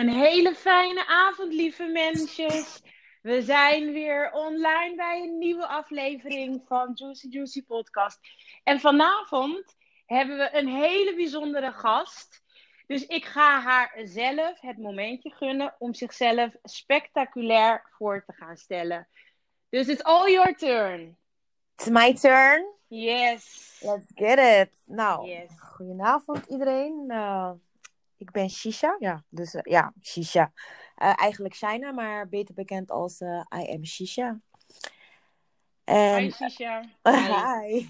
Een hele fijne avond, lieve mensjes. We zijn weer online bij een nieuwe aflevering van Juicy Juicy Podcast. En vanavond hebben we een hele bijzondere gast. Dus ik ga haar zelf het momentje gunnen om zichzelf spectaculair voor te gaan stellen. Dus it's all your turn. It's my turn. Yes. Let's get it. Nou, Yes. goedenavond iedereen. Uh, ik ben Shisha. Ja, dus uh, ja, Shisha. Uh, eigenlijk Shina, maar beter bekend als uh, I am Shisha. En... Hi, Sisha. Hi.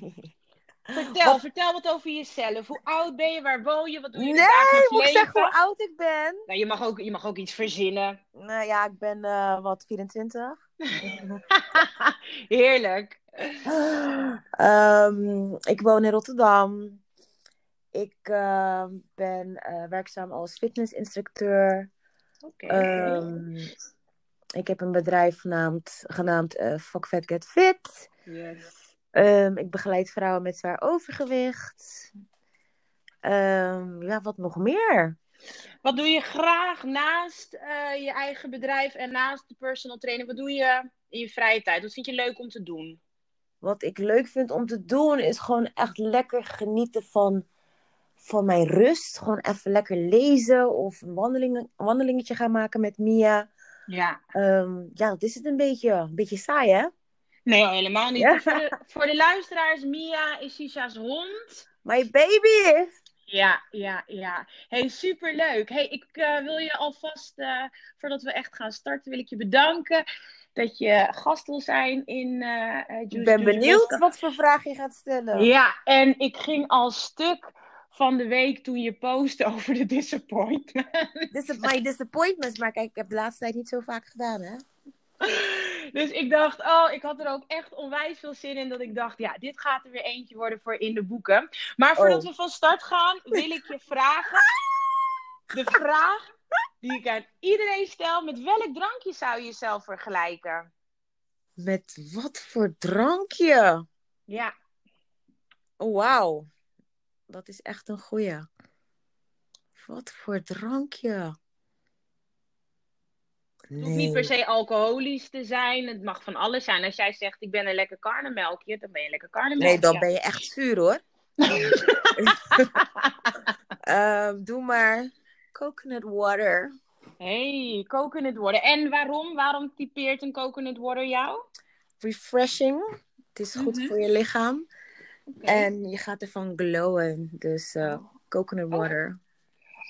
Vertel, wat... vertel wat over jezelf. Hoe oud ben je? Waar woon je? Wat doe je nee, moet ik zeggen hoe oud ik ben? Nou, je, mag ook, je mag ook iets verzinnen. Nou ja, ik ben uh, wat 24. Heerlijk. Um, ik woon in Rotterdam. Ik uh, ben uh, werkzaam als fitnessinstructeur. Okay. Um, ik heb een bedrijf genaamd, genaamd uh, Fuck Fat Get Fit. Yes. Um, ik begeleid vrouwen met zwaar overgewicht. ja, wat nog meer? Wat doe je graag naast uh, je eigen bedrijf en naast de personal training? Wat doe je in je vrije tijd? Wat vind je leuk om te doen? Wat ik leuk vind om te doen is gewoon echt lekker genieten van, van mijn rust. Gewoon even lekker lezen of een wandeling, wandelingetje gaan maken met Mia. Ja. Um, ja, dat is het een beetje. Een beetje saai, hè? Nee, helemaal niet. Ja. Voor, de, voor de luisteraars, Mia is Sisha's hond. My baby! Ja, ja, ja. Hey, superleuk. Hey, ik uh, wil je alvast, uh, voordat we echt gaan starten, wil ik je bedanken dat je gast wil zijn in uh, Juice Ik ben Juice benieuwd Podcast. wat voor vraag je gaat stellen. Ja, en ik ging al stuk van de week toen je postte over de disappointment. Dis my disappointments, maar kijk, ik heb de laatste tijd niet zo vaak gedaan, hè? Dus ik dacht, oh, ik had er ook echt onwijs veel zin in. Dat ik dacht, ja, dit gaat er weer eentje worden voor in de boeken. Maar voordat Oh. we van start gaan, wil ik je vragen. De vraag die ik aan iedereen stel: met welk drankje zou je jezelf vergelijken? Met wat voor drankje? Ja, Oh, wauw. Dat is echt een goeie. Wat voor drankje? het hoeft niet per se alcoholisch te zijn. Het mag van alles zijn. Als jij zegt, ik ben een lekker karnemelkje, dan ben je een lekker karnemelkje. Nee, dan ben je echt zuur hoor. um, doe maar coconut water. Hey, coconut water. En waarom? Waarom typeert een coconut water jou? Refreshing. Het is goed Mhm. voor je lichaam. Okay. En je gaat ervan glowen. Dus uh, coconut water.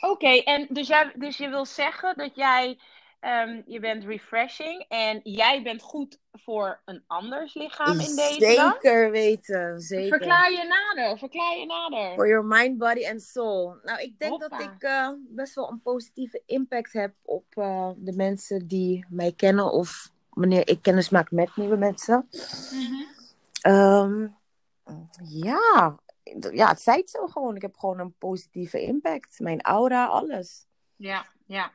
Oké, okay, en dus, jij, dus je wil zeggen dat jij, um, je bent refreshing en jij bent goed voor een anders lichaam in deze Zeker weten, zeker. Verklaar je nader, verklaar je nader. For your mind, body and soul. Nou, ik denk Hoppa. dat ik uh, best wel een positieve impact heb op uh, de mensen die mij kennen of wanneer ik kennis maak met nieuwe mensen. Mm -hmm. um, ja, ja, het zei het zo gewoon. Ik heb gewoon een positieve impact. Mijn aura, alles. Ja, ja.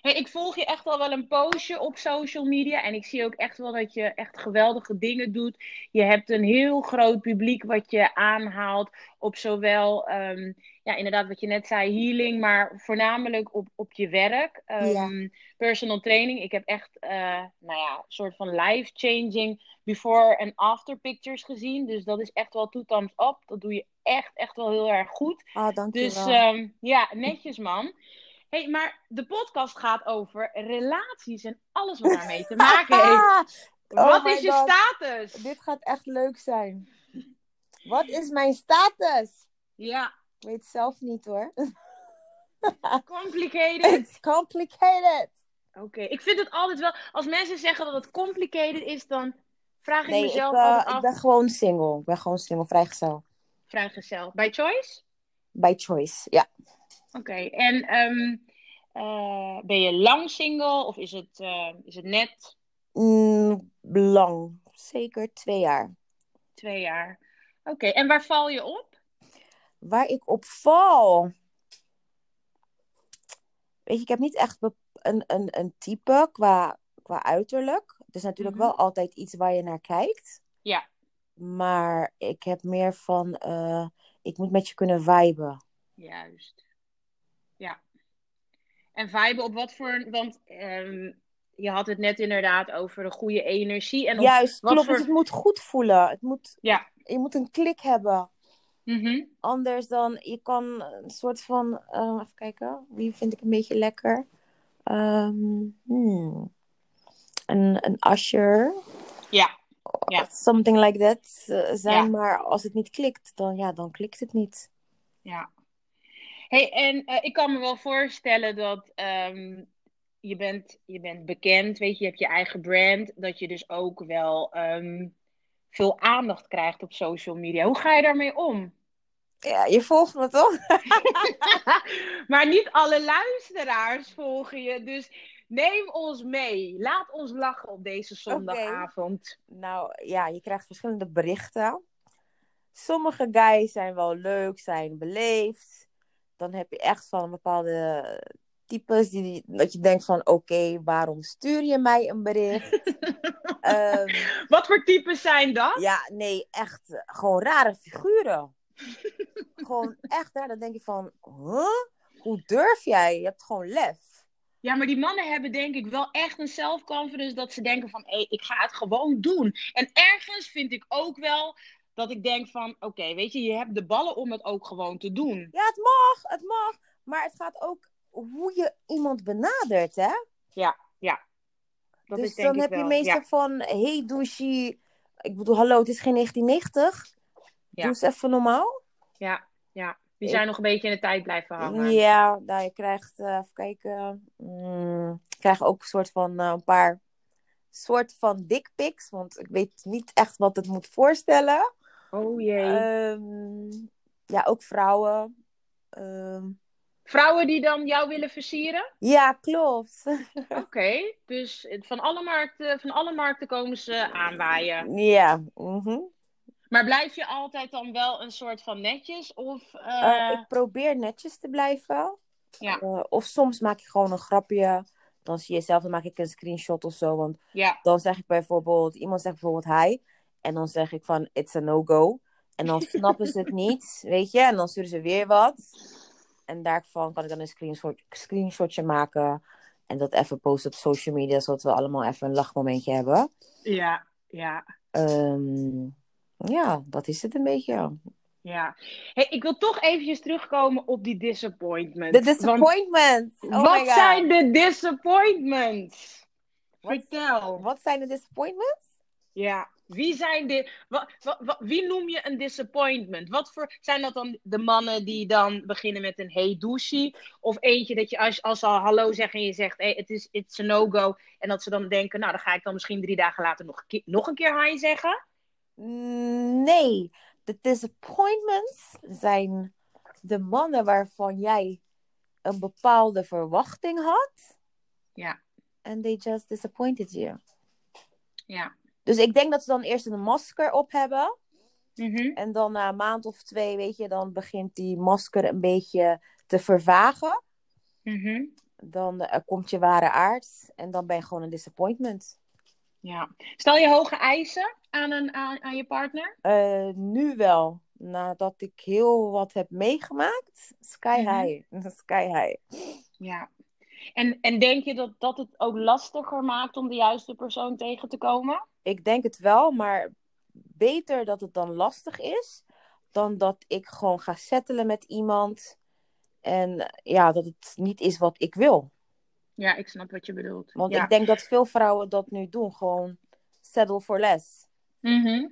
Hey, ik volg je echt al wel een poosje op social media. En ik zie ook echt wel dat je echt geweldige dingen doet. Je hebt een heel groot publiek wat je aanhaalt. Op zowel, um, ja, inderdaad, wat je net zei, healing. Maar voornamelijk op, op je werk. Um, Ja. Personal training. Ik heb echt, uh, nou ja, een soort van life-changing before en after pictures gezien. Dus dat is echt wel two thumbs up. Dat doe je echt, echt wel heel erg goed. Ah, dank je Dus wel. um, ja, netjes man. Hey, maar de podcast gaat over relaties en alles wat daarmee te maken heeft. Oh wat is je God. status? Dit gaat echt leuk zijn. Wat is mijn status? Ja, Ik weet het zelf niet hoor. complicated. It's complicated. Oké, ik vind het altijd wel, als mensen zeggen dat het complicated is, dan vraag ik Nee, ik, mezelf uh, altijd ik af. ben gewoon single. Ik ben gewoon single, vrijgezel. Vrijgezel. By choice? By choice, ja. Oké, en um, uh, ben je lang single of is het, uh, is het net Mm, lang. Zeker twee jaar. twee jaar? Oké, en waar val je op? Waar ik op val. Weet je, ik heb niet echt een, een, een type qua, qua uiterlijk. Het is natuurlijk Mhm. wel altijd iets waar je naar kijkt. Ja. Maar ik heb meer van, eh, ik moet met je kunnen viben. Juist. Ja. En viben op wat voor... Want ehm, je had het net inderdaad over de goede energie. En Juist, wat klopt. voor- Dus het moet goed voelen. Het moet, Ja. Je moet een klik hebben. Mhm. Anders dan, je kan een soort van, eh, even kijken, wie vind ik een beetje lekker? Ehm, hmm. Een, een Usher. Ja. Ja. Something like that eh, zijn, Ja. maar als het niet klikt, dan, ja, dan klikt het niet. Ja. Hey, en eh, ik kan me wel voorstellen dat ehm, je, bent, je bent bekend, weet je, je hebt je eigen brand, dat je dus ook wel ehm, veel aandacht krijgt op social media. Hoe ga je daarmee om? Ja, je volgt me toch? maar niet alle luisteraars volgen je, dus neem ons mee. Laat ons lachen op deze zondagavond. Nou ja, je krijgt verschillende berichten. Sommige guys zijn wel leuk, zijn beleefd. Dan heb je echt van bepaalde types die, dat je denkt van oké, waarom stuur je mij een bericht? Ehm, Wat voor types zijn dat? ja, nee, echt eh, gewoon rare figuren. gewoon echt, hè, dan denk je van, huh? Hoe durf jij? Je hebt gewoon lef. Ja, maar die mannen hebben denk ik wel echt een self-confidence dat ze denken van, hé, ik ga het gewoon doen. En ergens vind ik ook wel dat ik denk van, oké, weet je, je hebt de ballen om het ook gewoon te doen. Ja, het mag, het mag. Maar het gaat ook hoe je iemand benadert, hè? Dat dus is denk dan ik heb wel. je meestal ja. van, hey douchie. Ik bedoel, hallo, het is geen 1990. Ja. Doe eens even normaal. ja, ja. Die Ik- zijn nog een beetje in de tijd blijven hangen. Ja, nou, je krijgt, eh, even kijken. Mm, je krijgt ook een soort van, eh, een paar soort van dickpics. Want ik weet niet echt wat het moet voorstellen. Oh jee. Ehm, ja, ook vrouwen. Ehm, Vrouwen die dan jou willen versieren? ja, klopt. Oké, dus van alle, markten, van alle markten komen ze aanwaaien. ja. mhm. Maar blijf je altijd dan wel een soort van netjes? Of, eh, Eh, ik probeer netjes te blijven. Ja. Eh, of soms maak ik gewoon een grapje. Dan zie je zelf, dan maak ik een screenshot of zo. Want ja, dan zeg ik bijvoorbeeld, iemand zegt bijvoorbeeld hi. En dan zeg ik van, it's a no-go. En dan snappen ze het niet, weet je. En dan sturen ze weer wat. En daarvan kan ik dan een screenshot, screenshotje maken. En dat even posten op social media, zodat we allemaal even een lachmomentje hebben. ja, ja. Ehm, ja, dat is het een beetje. Ja. Hey, ik wil toch eventjes terugkomen op die disappointment. De Want disappointment. Oh my wat zijn de disappointments? Vertel. Wat zijn de disappointments? Ja. Wie zijn wie noem je een disappointment? Wat voor. Zijn dat dan de mannen die dan beginnen met een hey douchie? Of eentje dat je als, als ze al hallo zeggen en je zegt hey, het is it's a no-go. En dat ze dan denken, nou dan ga ik dan misschien drie dagen later nog, een keer- nog een keer hi zeggen? Mm, Nee, de disappointments zijn de mannen waarvan jij een bepaalde verwachting had. Ja. And they just disappointed you. Ja. Dus ik denk dat ze dan eerst een masker op hebben. Mhm. En dan na een maand of twee, weet je, dan begint die masker een beetje te vervagen. Mhm. Dan eh, komt je ware aard. En dan ben je gewoon een disappointment. Ja. Stel je hoge eisen aan, een, aan, aan je partner? Eh, nu wel. Nadat ik heel wat heb meegemaakt. Sky Mhm. high. Sky high. Ja. En, en denk je dat dat het ook lastiger maakt om de juiste persoon tegen te komen? Ik denk het wel, maar beter dat het dan lastig is. Dan dat ik gewoon ga settelen met iemand. En eh, ja, dat het niet is wat ik wil. Ja, ik snap wat je bedoelt. Want ja. ik denk dat veel vrouwen dat nu doen. Gewoon settle for less. Mhm.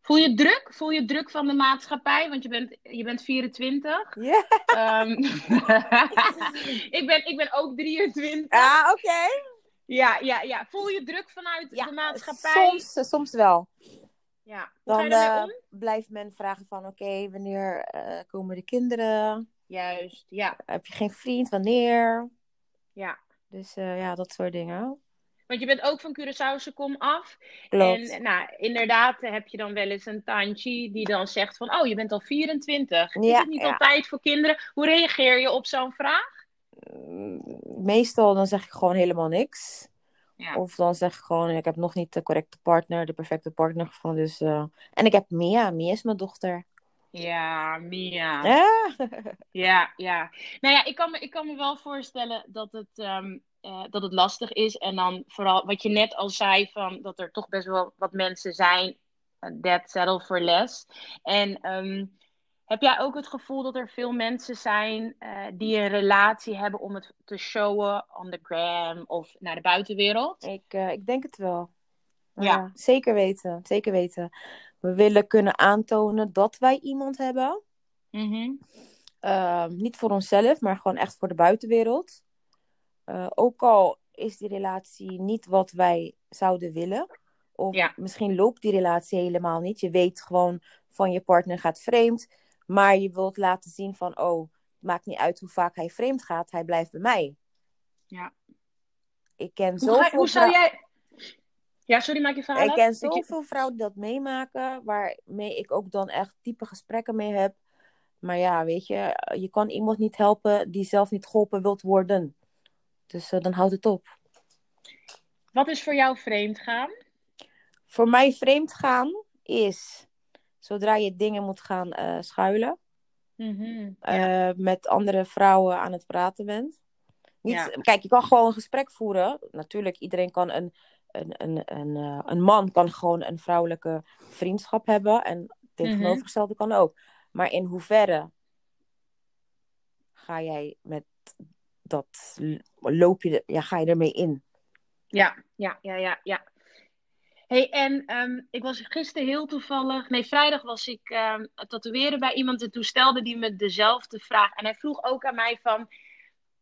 Voel je druk? Voel je druk van de maatschappij? Want je bent, je bent 24. Ja. Ehm, ik, ben, ik ben ook 23. Ah, oké. Ja, ja, ja. Voel je druk vanuit Ja, de maatschappij? Soms, eh, soms wel. Ja. Dan eh, blijft men vragen van... Oké, wanneer eh, komen de kinderen? Juist, ja. Heb je geen vriend? Wanneer? ja. Dus ja, dat soort dingen. Want je bent ook van Curaçaose kom af. Klopt. En nou, inderdaad heb je dan wel eens een tantje die dan zegt van... Oh, je bent al 24. is Ja, het niet ja. al tijd voor kinderen? Hoe reageer je op zo'n vraag? Mm, Meestal dan zeg ik gewoon helemaal niks. Ja. Of dan zeg ik gewoon, ik heb nog niet de correcte partner, de perfecte partner gevonden. Dus, eh, En ik heb Mia. Mia is mijn dochter. Ja, Mia. Ja. Ja, ja. Nou ja, ik kan me, ik kan me wel voorstellen dat het, ehm, eh, dat het lastig is. En dan vooral wat je net al zei, van dat er toch best wel wat mensen zijn eh, that settle for less. En ehm, heb jij ook het gevoel dat er veel mensen zijn eh, die een relatie hebben om het te showen on the gram of naar de buitenwereld? Ik, eh, ik denk het wel. Ja. zeker weten. Zeker weten. We willen kunnen aantonen dat wij iemand hebben. Mhm. Ehm, niet voor onszelf, maar gewoon echt voor de buitenwereld. Eh, ook al is die relatie niet wat wij zouden willen. Of Ja. misschien loopt die relatie helemaal niet. Je weet gewoon van je partner gaat vreemd. Maar je wilt laten zien van, oh, het maakt niet uit hoe vaak hij vreemd gaat. Hij blijft bij mij. Ja. Ik ken zoveel ga- hoe zou jij... Ja, sorry, maak je verhaal Ik af? ken je- zoveel vrouwen die dat meemaken, waarmee ik ook dan echt diepe gesprekken mee heb. Maar ja, weet je, je kan iemand niet helpen die zelf niet geholpen wilt worden. Dus eh, dan houdt het op. Wat is voor jou vreemd gaan? Voor mij vreemd gaan is zodra je dingen moet gaan eh, schuilen, Mhm. eh, met andere vrouwen aan het praten bent. Niet, Ja. Kijk, je kan gewoon een gesprek voeren. Natuurlijk, iedereen kan een, een, een, een, eh, een man kan gewoon een vrouwelijke vriendschap hebben. En tegenovergestelde kan ook. Maar in hoeverre ga jij met dat, loop je, ja, ga je ermee in? Ja, ja, ja, ja, ja. Hey, en ehm, ik was gisteren heel toevallig, nee, vrijdag was ik het tatoeëren bij iemand en toen stelde die me dezelfde vraag. En hij vroeg ook aan mij van,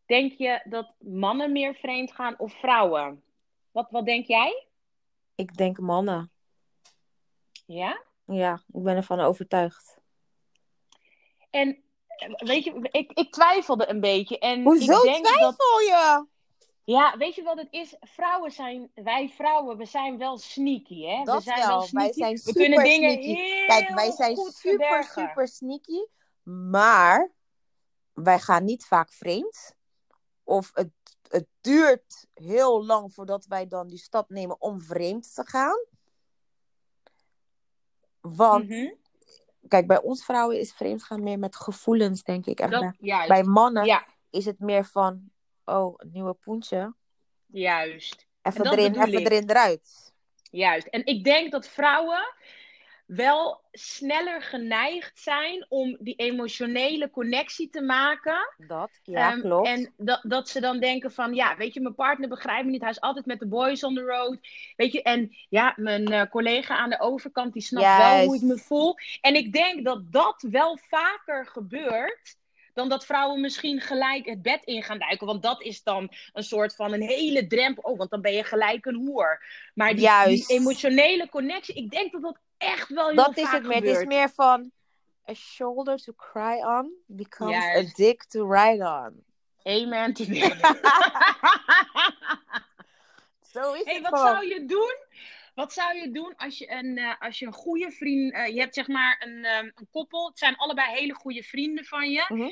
denk je dat mannen meer vreemd gaan of vrouwen? Wat, wat denk jij? Ik denk mannen. Ja? Ja, ik ben ervan overtuigd. En eh, weet je, ik, ik twijfelde een beetje. En Hoezo ik denk dat, twijfel je? Ja, weet je wat het is? Vrouwen zijn, wij vrouwen, we zijn wel sneaky, hè? we zijn wel. wel Wij sneaky. zijn we kunnen dingen sneaky. heel Kijk, wij zijn goed super, verbergen. super sneaky. Maar wij gaan niet vaak vreemd. Of het, het duurt heel lang voordat wij dan die stap nemen om vreemd te gaan. Want, Mhm. kijk, bij ons vrouwen is vreemd gaan meer met gevoelens, denk ik. En bij, Dat, juist. bij mannen Ja, is het meer van, oh, een nieuwe poentje. juist. Even erin, even ik. erin, eruit. Juist. En ik denk dat vrouwen wel sneller geneigd zijn om die emotionele connectie te maken. Dat, ja, Ehm, klopt. En dat, dat ze dan denken van, ja, weet je, mijn partner begrijpt me niet. Hij is altijd met de boys on the road. Weet je, en ja, mijn eh, collega aan de overkant, die snapt wel hoe ik me voel. En ik denk dat dat wel vaker gebeurt dan dat vrouwen misschien gelijk het bed in gaan duiken. Want dat is dan een soort van een hele drempel. Oh, want dan ben je gelijk een hoer. Maar die, Juist. die emotionele connectie, ik denk dat dat echt wel heel Dat is het meer. Het is meer van a shoulder to cry on becomes Juist. a dick to ride on. Amen to Zo is hey, het wat gewoon. zou je doen? Wat zou je doen als je een, eh, als je een goede vriend... eh, je hebt zeg maar een, ehm, een koppel. Het zijn allebei hele goede vrienden van je. Mhm.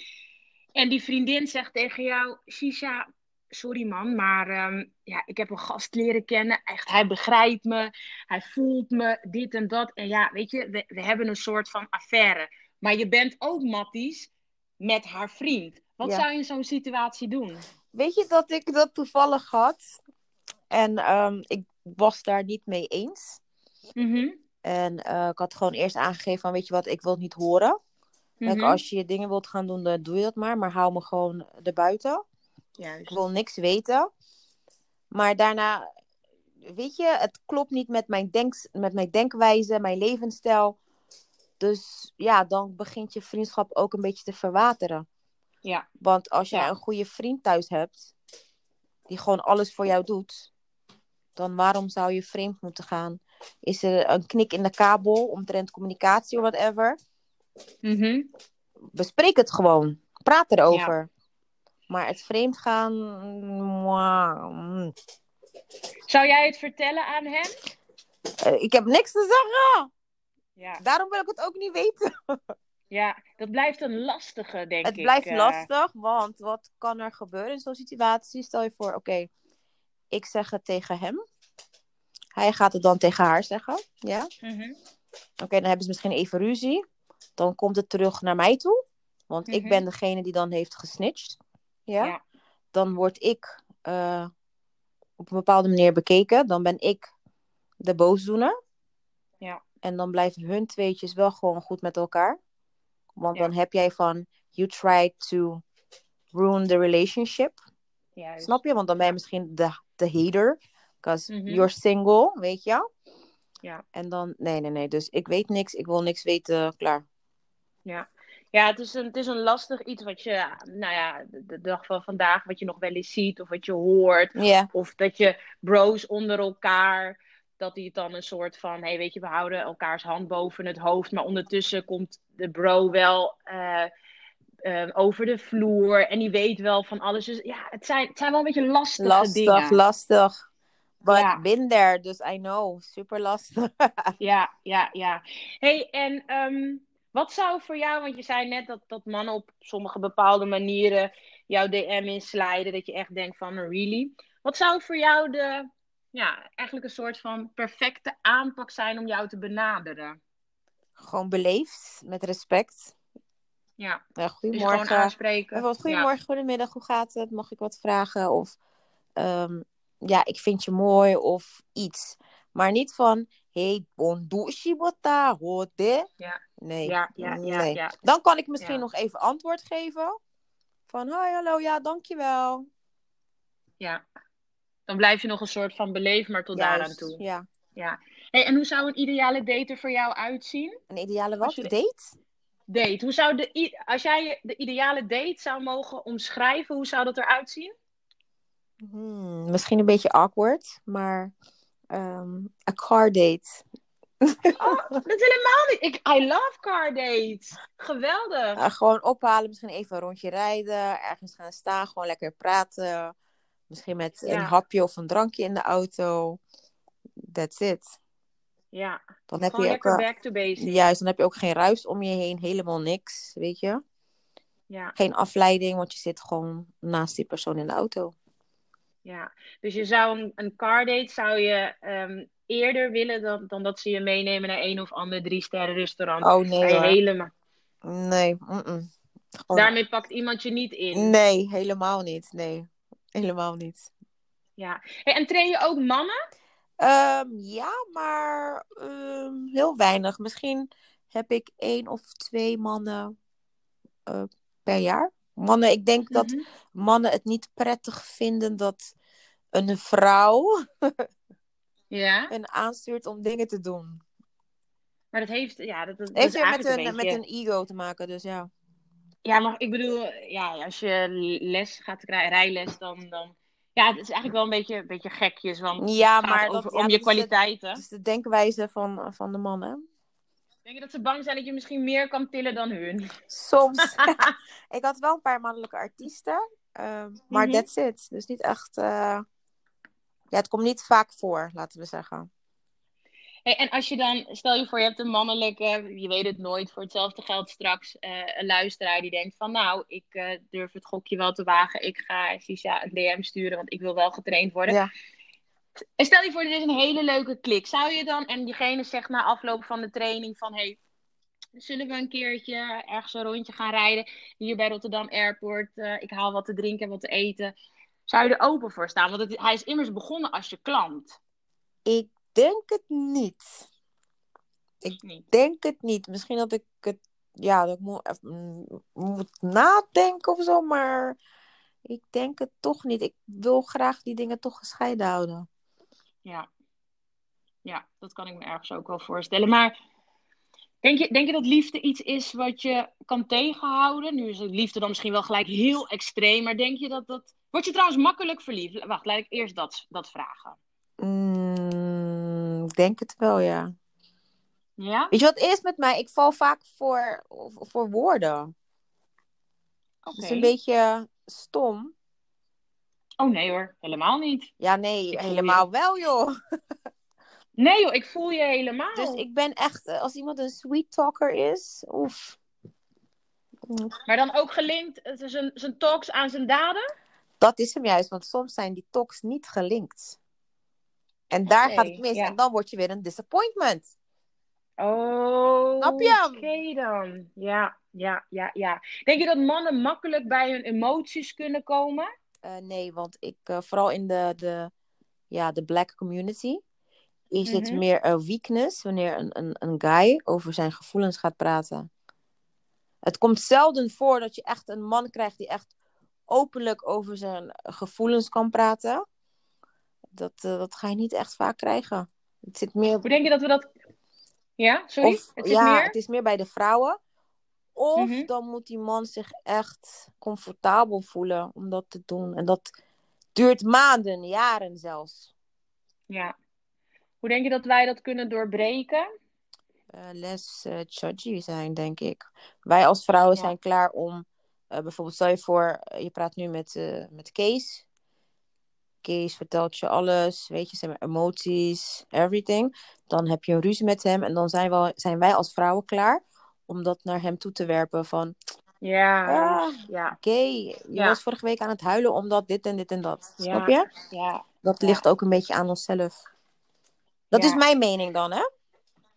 En die vriendin zegt tegen jou... Shisha, sorry man, maar ehm, ja, ik heb een gast leren kennen. Echt, hij begrijpt me. Hij voelt me, dit en dat. En ja, weet je, we, we hebben een soort van affaire. Maar je bent ook matties met haar vriend. Wat Ja. zou je in zo'n situatie doen? Weet je dat ik dat toevallig had? En ehm, ik was daar niet mee eens. Mhm, En eh, ik had gewoon eerst aangegeven van, weet je wat, ik wil het niet horen. Mhm. als je je dingen wilt gaan doen, dan doe je dat maar. Maar hou me gewoon erbuiten. Ik Juist. wil niks weten. Maar daarna, weet je, het klopt niet met mijn, denk, met mijn denkwijze, mijn levensstijl. Dus ja, dan begint je vriendschap ook een beetje te verwateren. Ja. Want als jij Ja. een goede vriend thuis hebt, die gewoon alles voor jou doet, dan waarom zou je vreemd moeten gaan? Is er een knik in de kabel omtrent communicatie of whatever? Mhm. Bespreek het gewoon. Praat erover. Maar het vreemd gaan. mm. Zou jij het vertellen aan hem? Eh, Ik heb niks te zeggen. Ja, Daarom wil ik het ook niet weten. ja dat blijft een lastige, denk Het ik. blijft eh. lastig, want wat kan er gebeuren in zo'n situatie? Stel je voor, oké, ik zeg het tegen hem. Hij gaat het dan tegen haar zeggen. Ja? Mhm. Oké, dan hebben ze misschien even ruzie. dan komt het terug naar mij toe. Want ik Mhm. ben degene die dan heeft gesnitcht. Ja. Ja. Dan word ik eh, op een bepaalde manier bekeken. Dan ben ik de boosdoener. Ja. En dan blijven hun tweetjes wel gewoon goed met elkaar. Want Ja. dan heb jij van, you tried to ruin the relationship. Juist. Snap je? Want dan ben je misschien de, de hater. Because Mhm. you're single, weet je? Ja. En dan, nee, nee, nee. Dus ik weet niks, ik wil niks weten, klaar. Ja, ja het, is een, het is een lastig iets wat je, nou ja, de, dag van vandaag, wat je nog wel eens ziet of wat je hoort. Of dat je bros onder elkaar, dat die het dan een soort van, hey, weet je, we houden elkaars hand boven het hoofd. Maar ondertussen komt de bro wel eh, eh, over de vloer en die weet wel van alles. Dus ja, het zijn, het zijn wel een beetje lastige lastig, dingen. lastig. But Ja. been there, dus I know. Super lastig. Ja, ja, ja. hey, en ehm, wat zou voor jou, want je zei net dat, dat mannen op sommige bepaalde manieren jouw DM inslijden, dat je echt denkt van, really? Wat zou voor jou de, ja, eigenlijk een soort van perfecte aanpak zijn om jou te benaderen? gewoon beleefd, met respect. Ja, Ja, dus gewoon goedemorgen. aanspreken. Bijvoorbeeld, goedemorgen, goedemiddag, hoe gaat het? Mag ik wat vragen? Of, ehm, ja, ik vind je mooi of iets. Maar niet van, hey, bondushi bota, hote. Ja. Nee. Ja, ja, ja, nee. ja. Dan kan ik misschien Ja. nog even antwoord geven. Van, hi, hallo, ja, dankjewel. Ja. Dan blijf je nog een soort van beleefd, maar tot daaraan Juist, toe. Ja. Hey, en hoe zou een ideale date er voor jou uitzien? Een ideale wat? je Date? Date. Hoe zou de, als jij de ideale date zou mogen omschrijven, hoe zou dat eruit zien? Hmm, misschien een beetje awkward, maar ehm een car date. Oh, dat is helemaal niet. Ik, I love car dates. Geweldig. Uh, gewoon ophalen, misschien even een rondje rijden, ergens gaan staan, gewoon lekker praten. Misschien met Ja. een hapje of een drankje in de auto. That's it. Ja, Dan heb gewoon je ook, lekker eh, back to basics. juist, dan heb je ook geen ruis om je heen, helemaal niks, weet je. Ja, Geen afleiding, want je zit gewoon naast die persoon in de auto. ja. Dus je zou een, een car date zou je ehm, eerder willen dan, dan dat ze je meenemen naar een of ander drie sterren restaurant. Oh nee hoor. helemaal... Nee, Daarmee pakt iemand je niet in. Nee, helemaal niet. Nee, helemaal niet. Ja. Hey, en train je ook mannen? Ehm, ja, maar ehm, heel weinig. Misschien heb ik één of twee mannen eh, per jaar. Mannen, ik denk dat Mhm. mannen het niet prettig vinden dat een vrouw Ja, hen aanstuurt om dingen te doen. maar dat heeft, ja, dat, Heeft weer met een, een beetje... met een ego te maken, dus ja. Ja, maar ik bedoel, ja, als je les gaat krijgen, rijles, dan, dan... Ja, het is eigenlijk wel een beetje, een beetje gekjes, want Ja, het maar over, om je kwaliteiten. dat is de denkwijze van, van de mannen. Denk je dat ze bang zijn dat je misschien meer kan tillen dan hun? Soms. ik had wel een paar mannelijke artiesten, ehm, maar Mhm. that's it. Dus niet echt. eh, Ja, het komt niet vaak voor, laten we zeggen. Hey, en als je dan, stel je voor je hebt een mannelijke, je weet het nooit, voor hetzelfde geld straks eh, een luisteraar die denkt van nou, ik eh, durf het gokje wel te wagen, ik ga Sisha een DM sturen, want ik wil wel getraind worden. Ja. En stel je voor, dit is een hele leuke klik. Zou je dan, en diegene zegt na afloop van de training van hey, zullen we een keertje ergens een rondje gaan rijden hier bij Rotterdam Airport, eh, ik haal wat te drinken en wat te eten. Zou je er open voor staan? Want het, hij is immers begonnen als je klant. Ik denk het niet. Niet. Denk het niet. Misschien dat ik het. Ja, dat ik moet, even, mm, moet nadenken of zo, maar ik denk het toch niet. Ik wil graag die dingen toch gescheiden houden. Ja. Ja, dat kan ik me ergens ook wel voorstellen. Maar denk je, denk je dat liefde iets is wat je kan tegenhouden? Nu is liefde dan misschien wel gelijk heel extreem, maar denk je dat dat... Word je trouwens makkelijk verliefd? Wacht, laat ik eerst dat, dat vragen. Mm, ik denk het wel, ja. Ja? Weet je wat het is met mij? Ik val vaak voor, voor woorden. Oké. Het is een beetje stom. Oh nee hoor, helemaal niet. Ja, nee, Ik helemaal wel, joh. Nee joh, ik voel je helemaal. Dus ik ben echt, eh, als iemand een sweet talker is, oef. Maar dan ook gelinkt eh, zijn, zijn talks aan zijn daden? Dat is hem juist, want soms zijn die talks niet gelinkt. En daar gaat het mis. En dan word je weer een disappointment. Oh, Snap je oké dan. Ja, ja, ja, ja. Denk je dat mannen makkelijk bij hun emoties kunnen komen? Eh, nee, want ik, eh, vooral in de, de, ja, de black community, is het Mhm. meer een weakness wanneer een, een, een guy over zijn gevoelens gaat praten. Het komt zelden voor dat je echt een man krijgt die echt openlijk over zijn gevoelens kan praten. Dat, eh, dat ga je niet echt vaak krijgen. Het zit meer Hoe denk je dat we dat... Ja, sorry? Of, het is ja, meer? het is meer bij de vrouwen. Of Mhm. dan moet die man zich echt comfortabel voelen om dat te doen. En dat duurt maanden, jaren zelfs. Ja. Hoe denk je dat wij dat kunnen doorbreken? Eh less eh, judgy zijn, denk ik. Wij als vrouwen Ja. zijn klaar om... eh, bijvoorbeeld, stel je voor, je praat nu met, met Kees. Kees vertelt je alles, weet je, zijn emoties, everything. Dan heb je een ruzie met hem en dan zijn, we, zijn wij als vrouwen klaar om dat naar hem toe te werpen van... Ja, Ah. ja, Oké, je Ja. was vorige week aan het huilen omdat dit en dit en dat. Ja. Snap je? ja. Dat ligt ook een beetje aan onszelf. Dat is mijn mening dan, hè?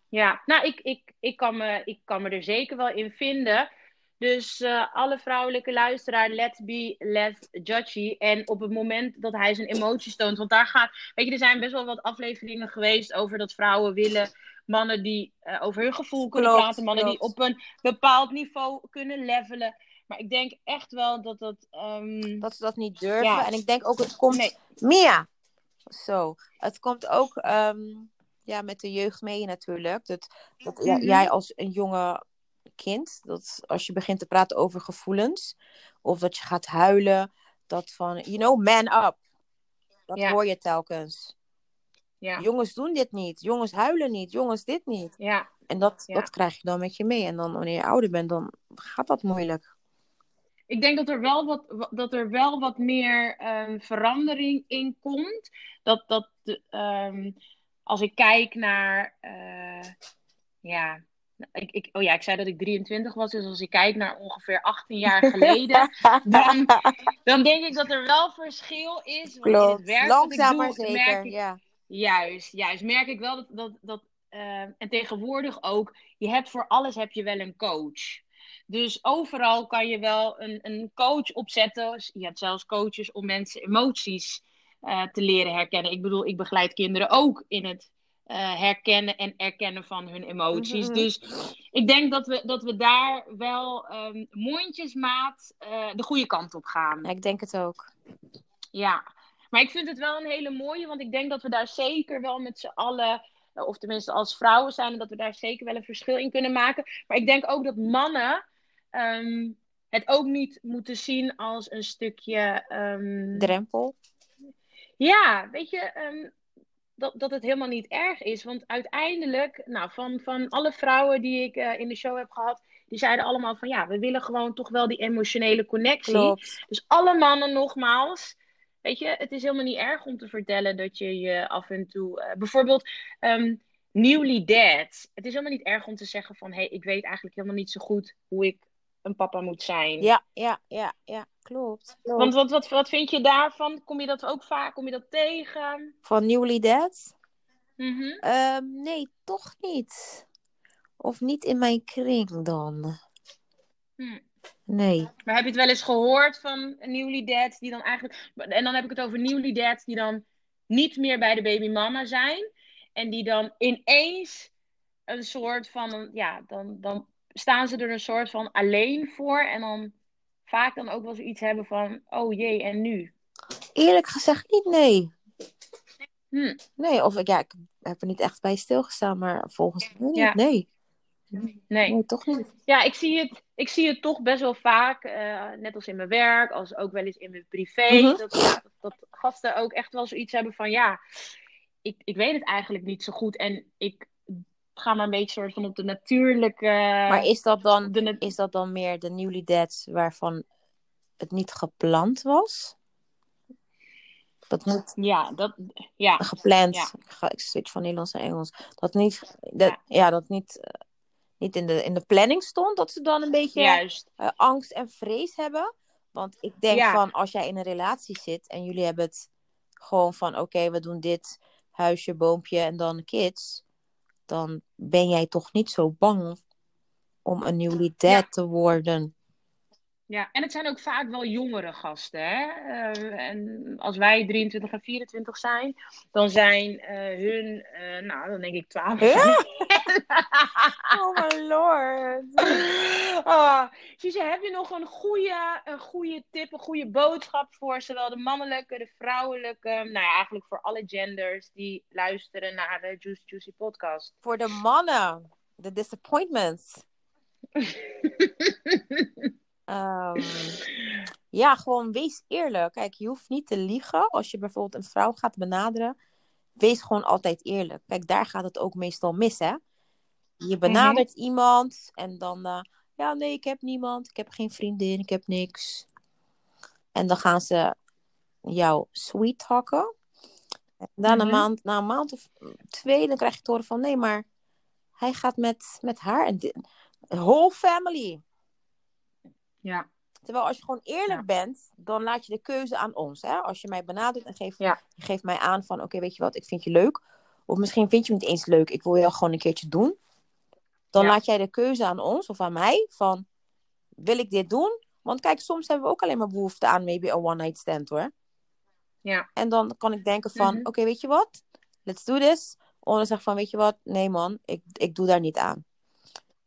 Ja, nou, ik, ik, ik, kan me, ik kan me er zeker wel in vinden. Dus eh, alle vrouwelijke luisteraar, let's be less judgy. En op het moment dat hij zijn emoties toont, want daar gaat... Weet je, er zijn best wel wat afleveringen geweest over dat vrouwen willen... Mannen die eh, over hun gevoel kunnen Klopt, praten. Mannen die op een bepaald niveau kunnen levelen. Maar ik denk echt wel dat dat... ehm, Dat ze dat niet durven. Ja. En ik denk ook, het komt... Nee. Mia! Zo. Het komt ook ehm, ja, met de jeugd mee natuurlijk. Dat, dat ja, Mhm. jij als een jonge kind, dat als je begint te praten over gevoelens... Of dat je gaat huilen, dat van, you know, man up. Dat Ja. hoor je telkens. ja, Jongens doen dit niet. Jongens huilen niet. Jongens dit niet. ja, En dat, Ja. dat krijg je dan met je mee. En dan wanneer je ouder bent, dan gaat dat moeilijk. ik denk dat er wel wat, wa- dat er wel wat meer ehm, verandering in komt. Dat, dat ehm, als ik kijk naar. eh, ja, ik, ik, oh ja, ik zei dat ik 23 was. Dus als ik kijk naar ongeveer 18 jaar geleden. dan, dan denk ik dat er wel verschil is. Want in het Klopt. werk dat ik Langzaam doe, maar zeker. merk ik Ja. Juist, juist. Merk ik wel dat, dat, dat eh, en tegenwoordig ook, je hebt voor alles heb je wel een coach. Dus overal kan je wel een, een coach opzetten. Je hebt zelfs coaches om mensen emoties eh, te leren herkennen. Ik bedoel, ik begeleid kinderen ook in het eh, herkennen en erkennen van hun emoties. Mhm. Dus ik denk dat we, dat we daar wel ehm, mondjesmaat eh, de goede kant op gaan. Ja, ik denk het ook. Ja, maar ik vind het wel een hele mooie, want ik denk dat we daar zeker wel met z'n allen, eh, of tenminste als vrouwen zijn, dat we daar zeker wel een verschil in kunnen maken. Maar ik denk ook dat mannen ehm, het ook niet moeten zien als een stukje. ehm, Drempel. ja, weet je, dat, dat het helemaal niet erg is. Want uiteindelijk, nou, van, van alle vrouwen die ik eh, in de show heb gehad, die zeiden allemaal van ja, we willen gewoon toch wel die emotionele connectie. Klopt. Dus alle mannen nogmaals. Weet je, het is helemaal niet erg om te vertellen dat je je af en toe. eh, bijvoorbeeld, ehm, newly dad. Het is helemaal niet erg om te zeggen van hé, hey, ik weet eigenlijk helemaal niet zo goed hoe ik een papa moet zijn. Ja, ja, ja, ja. Klopt. Klopt. Want wat, wat, wat vind je daarvan? Kom je dat ook vaak? Kom je dat tegen? Van Newly Dead? Mhm. Ehm, nee, toch niet. Of niet in mijn kring dan. Hm. Nee. Maar heb je het wel eens gehoord van newly dads die dan eigenlijk... En dan heb ik het over newly dads die dan niet meer bij de babymama zijn. En die dan ineens een soort van... Ja, dan, dan staan ze er een soort van alleen voor. En dan vaak dan ook wel zoiets hebben van... Oh jee, en nu? Eerlijk gezegd niet, nee. Hm. Nee, of ik- ja, ik heb er niet echt bij stilgestaan, maar volgens mij niet. Ja. Nee. Nee. Nee, toch niet. Ja, ik zie het, ik zie het toch best wel vaak, eh, net als in mijn werk, als ook wel eens in mijn privé, Mhm. dat, dat gasten ook echt wel zoiets hebben van, ja, ik, ik weet het eigenlijk niet zo goed en ik ga maar een beetje soort van op de natuurlijke... Maar is dat dan, de is dat dan meer de Newly Deads waarvan het niet gepland was? Dat niet Ja, dat, ja, gepland. Ja. Ik, ga, ik switch van Nederlands naar Engels. Dat niet, dat, Ja. ja. dat niet, eh, niet in, de, in de planning stond. Dat ze dan een beetje juist. eh, angst en vrees hebben. Want ik denk Ja. van als jij in een relatie zit en jullie hebben het gewoon van oké, we doen dit, huisje, boompje en dan kids. Dan ben jij toch niet zo bang om een dad Ja. te worden. Ja, en het zijn ook vaak wel jongere gasten. Hè? Eh, en als wij 23 en 24 zijn, dan zijn eh, hun, eh, nou, dan denk ik 12. Ja? Oh my lord. Oh, Suze, heb je nog een goede, een goede tip, een goede boodschap voor zowel de mannelijke, de vrouwelijke, nou ja, eigenlijk voor alle genders die luisteren naar de Juicy Juicy podcast? Voor de mannen, de disappointments. Ehm, ja, gewoon wees eerlijk. Kijk, je hoeft niet te liegen als je bijvoorbeeld een vrouw gaat benaderen. Wees gewoon altijd eerlijk. Kijk, daar gaat het ook meestal mis, hè? Je benadert iemand en dan, eh, ja, nee, ik heb niemand, ik heb geen vriendin, ik heb niks. En dan gaan ze jou sweet talken. En dan een Mhm. maand, na een maand of twee, dan krijg je te horen van, nee, maar hij gaat met, met haar en dit, whole family. Ja, Terwijl als je gewoon eerlijk Ja. bent, dan laat je de keuze aan ons. Hè? Als je mij benadert en geeft, Ja. je geeft mij aan van, oké, weet je wat, ik vind je leuk. Of misschien vind je me niet eens leuk, ik wil je gewoon een keertje doen. Dan Ja. laat jij de keuze aan ons of aan mij van, wil ik dit doen? Want kijk, soms hebben we ook alleen maar behoefte aan maybe een one night stand hoor. ja, En dan kan ik denken van, Mhm. oké, weet je wat, let's do this. Of dan zeg van, weet je wat, nee man, ik, ik doe daar niet aan.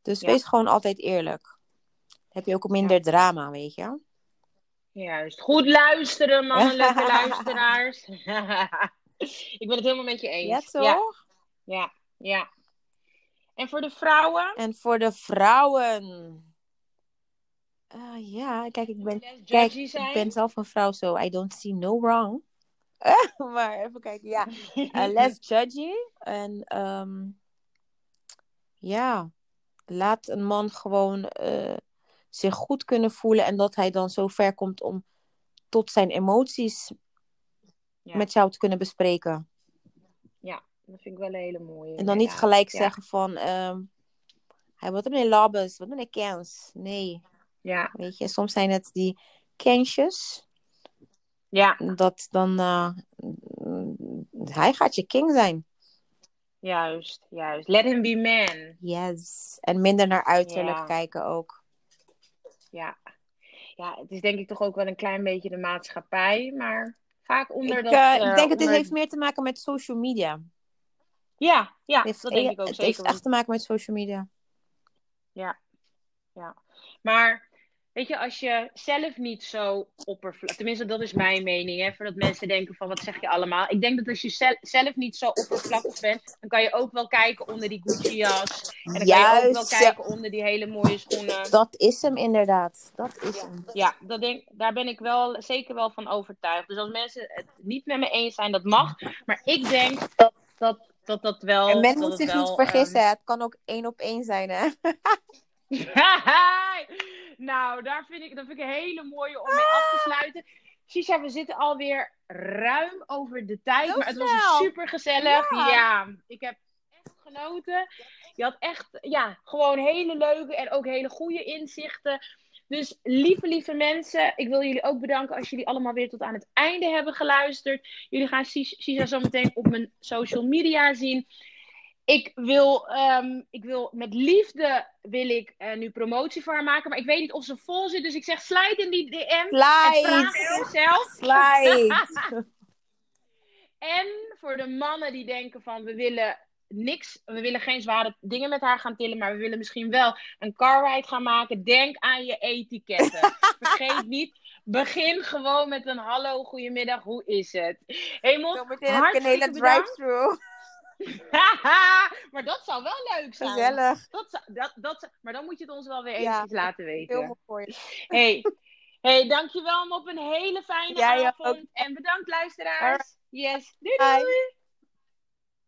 Dus wees gewoon altijd eerlijk. Heb je ook minder drama, weet je. juist. Goed luisteren, mannelijke luisteraars. ik ben het helemaal met je eens. Ja, toch? Ja, ja, ja. En voor de vrouwen? En voor de vrouwen. Eh, ja, kijk, ik ben, kijk, ik ben zelf een vrouw, so I don't see no wrong. maar even kijken, ja. Eh, less judgy. En ehm, ja, laat een man gewoon eh, zich goed kunnen voelen. En dat hij dan zo ver komt om tot zijn emoties Ja. met jou te kunnen bespreken. Dat vind ik wel een hele mooie. En dan niet gelijk Ja. zeggen van... ehm hij wat meneer Labbes, wat meneer Kens. Nee, Ja, weet je, soms zijn het die kensjes. ja, Dat dan... eh, hij gaat je king zijn. juist, juist. Let him be man. Yes. En minder naar uiterlijk Ja. kijken ook. Ja. ja, het is denk ik toch ook wel een klein beetje de maatschappij, maar vaak onder Ik, dat... eh, eh, ik denk het onder- heeft meer te maken met social media. Ja, ja, Het heeft, dat denk ik ook het zeker. heeft want- echt te maken met social media. Maar weet je, als je zelf niet zo oppervlakkig... Tenminste, dat is mijn mening, hè. Voordat mensen denken van, wat zeg je allemaal? Ik denk dat als je zel- zelf niet zo oppervlakkig bent... dan kan je ook wel kijken onder die Gucci-jas. En dan kan je ook wel kijken onder die hele mooie schoenen. Dat is hem inderdaad. Dat is Ja. hem. Ja, dat denk, daar ben ik wel zeker wel van overtuigd. Dus als mensen het niet met me eens zijn, dat mag. Maar ik denk dat dat, dat, dat wel... En men moet zich wel, niet vergissen. ehm, Het kan ook één op één zijn, hè? nou, daar vind ik, dat vind ik een hele mooie om mee af te sluiten. Sisha, we zitten alweer ruim over de tijd. Heel maar het was super gezellig. Ja. Ja. ik heb echt genoten. Je had echt, ja, gewoon hele leuke en ook hele goede inzichten. Dus lieve, lieve mensen, ik wil jullie ook bedanken als jullie allemaal weer tot aan het einde hebben geluisterd. Jullie gaan Sis- Sisa zo meteen op mijn social media zien. Ik wil, ehm, ik wil met liefde wil ik eh, nu promotie voor haar maken, maar ik weet niet of ze vol zit. Dus ik zeg, slide in die DM en vraag Slide! jezelf. Slide! En voor de mannen die denken van we willen niks, we willen geen zware dingen met haar gaan tillen, maar we willen misschien wel een car ride gaan maken. Denk aan je etiketten. Vergeet niet, begin gewoon met een hallo, goedemiddag, hoe is het? Hemel, Zometeen heb ik een hele drive-thru. maar dat zou wel leuk zijn. Gezellig. Dat, dat, dat, maar dan moet je het ons wel weer Ja, eventjes laten Heel weten. mooi voor je. Hey. hey, dankjewel op een hele fijne Jij avond. ook. En bedankt luisteraars. Yes, doei Bye. doei.